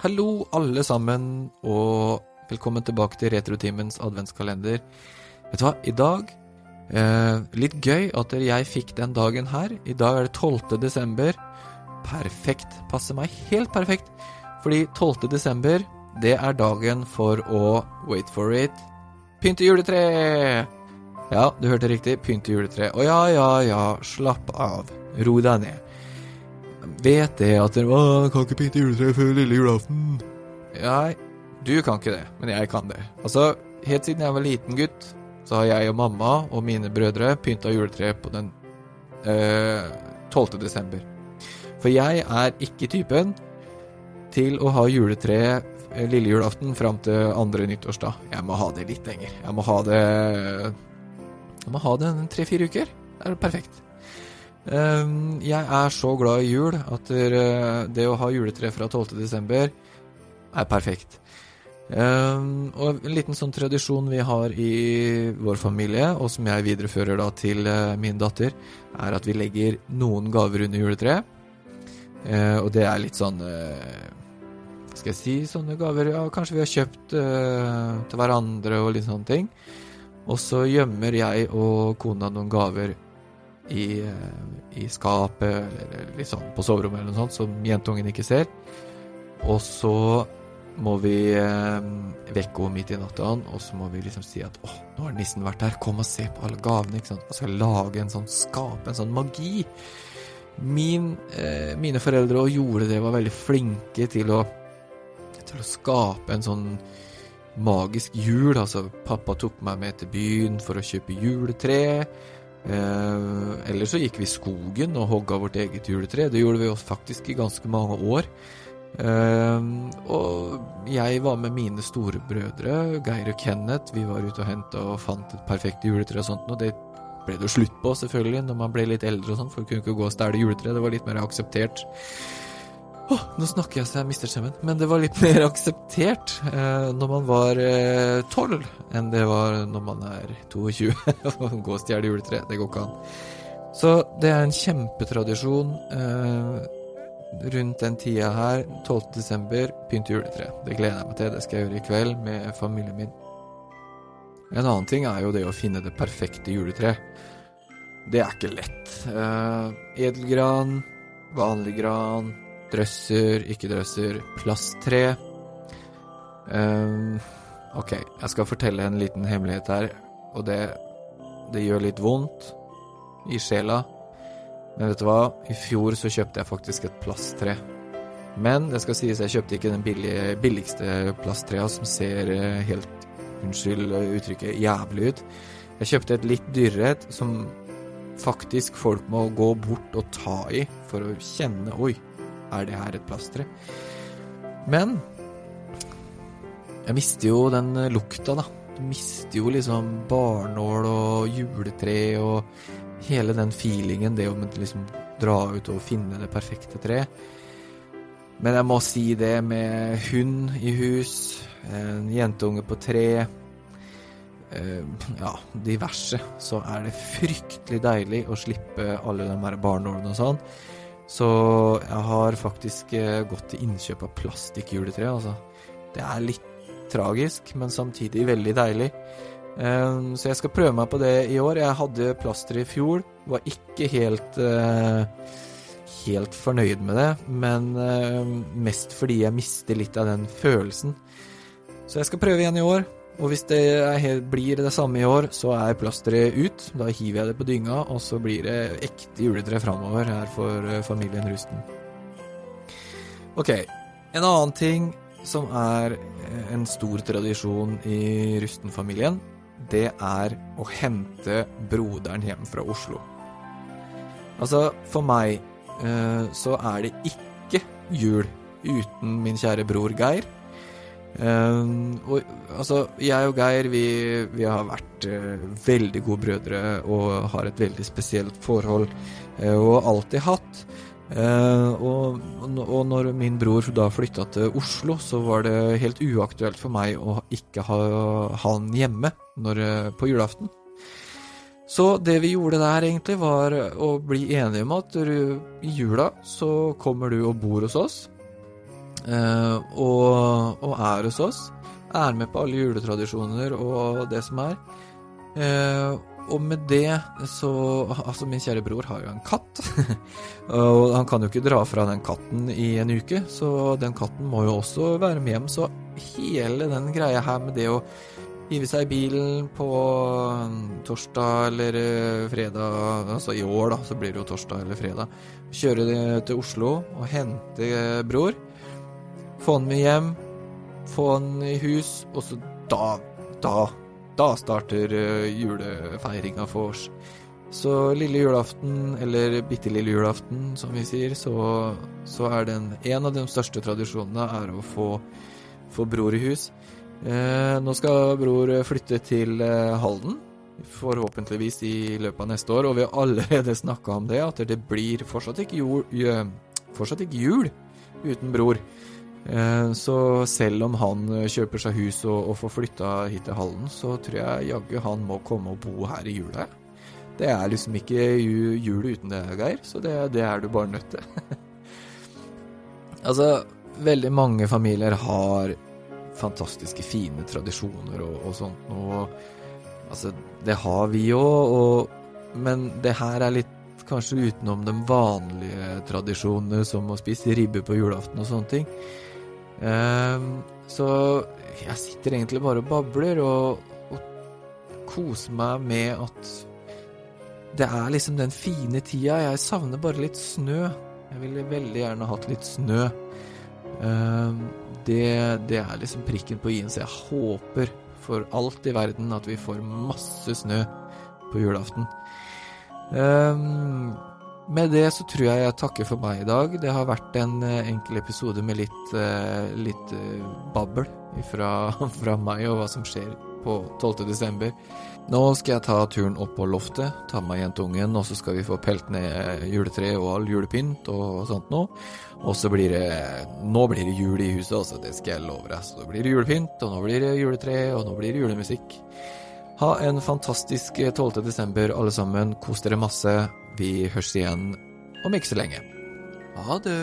Hallo, alle sammen, og velkommen tilbake til Retrotimens adventskalender. Vet du hva, i dag eh, Litt gøy at jeg fikk den dagen her. I dag er det 12. desember. Perfekt. Passer meg helt perfekt. Fordi 12. desember, det er dagen for å Wait for it pynte juletre! Ja, du hørte riktig. Pynte juletre. Å ja, ja, ja, slapp av. Ro deg ned vet det at dere kan ikke pynte juletreet før lille julaften. Nei, du kan ikke det, men jeg kan det. Altså, helt siden jeg var liten gutt, så har jeg og mamma og mine brødre pynta juletreet på den øh, 12. desember. For jeg er ikke typen til å ha juletreet lille julaften fram til andre nyttårsdag. Jeg må ha det litt lenger. Jeg må ha det Jeg må ha det tre-fire uker. Det er perfekt. Ehm, jeg er så glad i jul at det å ha juletre fra 12. desember er perfekt. Ehm, og en liten sånn tradisjon vi har i vår familie, og som jeg viderefører da til eh, min datter, er at vi legger noen gaver under juletreet. Uh, og det er litt sånn uh, Skal jeg si sånne gaver ja, Kanskje vi har kjøpt uh, til hverandre og litt sånne ting. Og så gjemmer jeg og kona noen gaver i, i, skapet eller sånn på soverommet eller noe sånt, som jentungen ikke ser. Og så må vi eh, vekke henne midt i natta, og så må vi liksom si at 'Å, nå har nissen vært her, kom og se på alle gavene, ikke sant. Og skal lage en sånn skap, en sånn magi. Min, eh, mine foreldre og gjorde det, var veldig flinke til å, til å skape en sånn magisk jul. Altså, pappa tok meg med til byen for å kjøpe juletre. Eh, eller så gikk vi i skogen og hogga vårt eget juletre. Det gjorde vi faktisk i ganske mange år. Eh, og jeg var med mine storebrødre, Geir og Kenneth. Vi var ute og henta og fant et perfekt juletre og sånt. Og det ble det jo slutt på, selvfølgelig, når man ble litt eldre og sånn, for vi kunne ikke gå og stjele juletre. Det var litt mer akseptert. Oh, nå snakker jeg så jeg mister stemmen. Men det var litt mer akseptert eh, når man var eh, tolv, eh, enn det var når man er 22. og går og stjeler juletre, det går ikke an. Så det er en kjempetradisjon eh, rundt den tida her, 12. desember, pynte juletre. Det gleder jeg meg til. Det skal jeg gjøre i kveld med familien min. En annen ting er jo det å finne det perfekte juletreet. Det er ikke lett. Eh, edelgran, vanlig gran Drøsser, ikke drøsser, plasttre. Um, ok, jeg skal fortelle en liten hemmelighet her, og det, det gjør litt vondt i sjela. Men vet du hva, i fjor så kjøpte jeg faktisk et plasttre. Men det skal sies, jeg kjøpte ikke den billige, billigste plasttrea som ser eh, helt, unnskyld uttrykket, jævlig ut. Jeg kjøpte et litt dyrere et som faktisk folk må gå bort og ta i for å kjenne Oi, er det her et plastre? Men jeg mister jo den lukta, da. Du mister jo liksom barnål og juletre og hele den feelingen, det å liksom dra ut og finne det perfekte treet. Men jeg må si det med hund i hus, en jentunge på tre, eh, ja, diverse, så er det fryktelig deilig å slippe alle de her barnålene og sånn. Så jeg har faktisk eh, gått til innkjøp av plastikkjuletre, altså. Det er litt tragisk, men samtidig veldig deilig. Um, så jeg skal prøve meg på det i år. Jeg hadde plaster i fjor, var ikke helt uh, helt fornøyd med det, men uh, mest fordi jeg mister litt av den følelsen. Så jeg skal prøve igjen i år. Og hvis det helt, blir det samme i år, så er plasteret ut. Da hiver jeg det på dynga, og så blir det ekte juletre framover her for eh, familien Rusten. Ok, en annen ting som er eh, en stor tradisjon i Rusten-familien, det er å hente broderen hjem fra Oslo. Altså, for meg eh, så er det ikke jul uten min kjære bror Geir. Um, og, altså, jeg og Geir, vi, vi har vært uh, veldig gode brødre og har et veldig spesielt forhold, uh, og alltid hatt. Uh, og, og, når min bror da flytta til Oslo, så var det helt uaktuelt for meg å ikke ha han hjemme når, på julaften. Så det vi gjorde der, egentlig, var å bli enige om at i jula så kommer du og bor hos oss. Eh, og, og er hos oss. Er med på alle juletradisjoner og det som er. Eh, og med det så Altså, min kjære bror har jo en katt. og han kan jo ikke dra fra den katten i en uke, så den katten må jo også være med hjem. Så hele den greia her med det å hive seg i bilen på torsdag eller eh, fredag, altså i år, da, så blir det jo torsdag eller fredag. Kjøre til Oslo og hente bror. Få han med hjem, få han i hus, og så da, da da starter eh, julefeiringa for oss. Så lille julaften, eller bitte lille julaften, som vi sier, så, så er den en av de største tradisjonene er å få, få bror i hus. Eh, nå skal bror flytte til eh, Halden, forhåpentligvis i løpet av neste år, og vi har allerede snakka om det, at det blir fortsatt ikke jul, fortsatt ikke jul uten bror. Eh, så selv om han eh, kjøper seg hus og, og får flytta hit til Hallen, så tror jeg jaggu han må komme og bo her i jula. Det er liksom ikke jul uten det, Geir, så det, det er du bare nødt til. altså, veldig mange familier har fantastiske, fine tradisjoner og, og sånt noe. Altså, det har vi òg, men det her er litt kanskje utenom de vanlige tradisjonene som å spise ribbe på julaften og sånne ting. Um, så jeg sitter egentlig bare og babler og, og koser meg med at det er liksom den fine tida. Jeg savner bare litt snø. Jeg ville veldig gjerne hatt litt snø. Um, det, det, er liksom prikken på i-en, så jeg håper for alt i verden at vi får masse snø på julaften. Um, med det så tror jeg jeg takker for meg i dag. Det har vært en uh, enkel episode med litt, uh, litt uh, babbel fra, fra, meg og hva som skjer på 12. desember. Nå skal jeg ta turen opp på loftet, ta med meg jentungen, og så skal vi få pelt ned juletre og all julepynt og sånt noe. Og så blir det Nå blir det jul i huset, altså, det skal jeg love deg. Så da blir det julepynt, og nå blir det juletre, og nå blir det julemusikk. Ha en fantastisk 12. desember, alle sammen. Kos dere masse. Vi høres igjen om ikke så lenge. Ha det.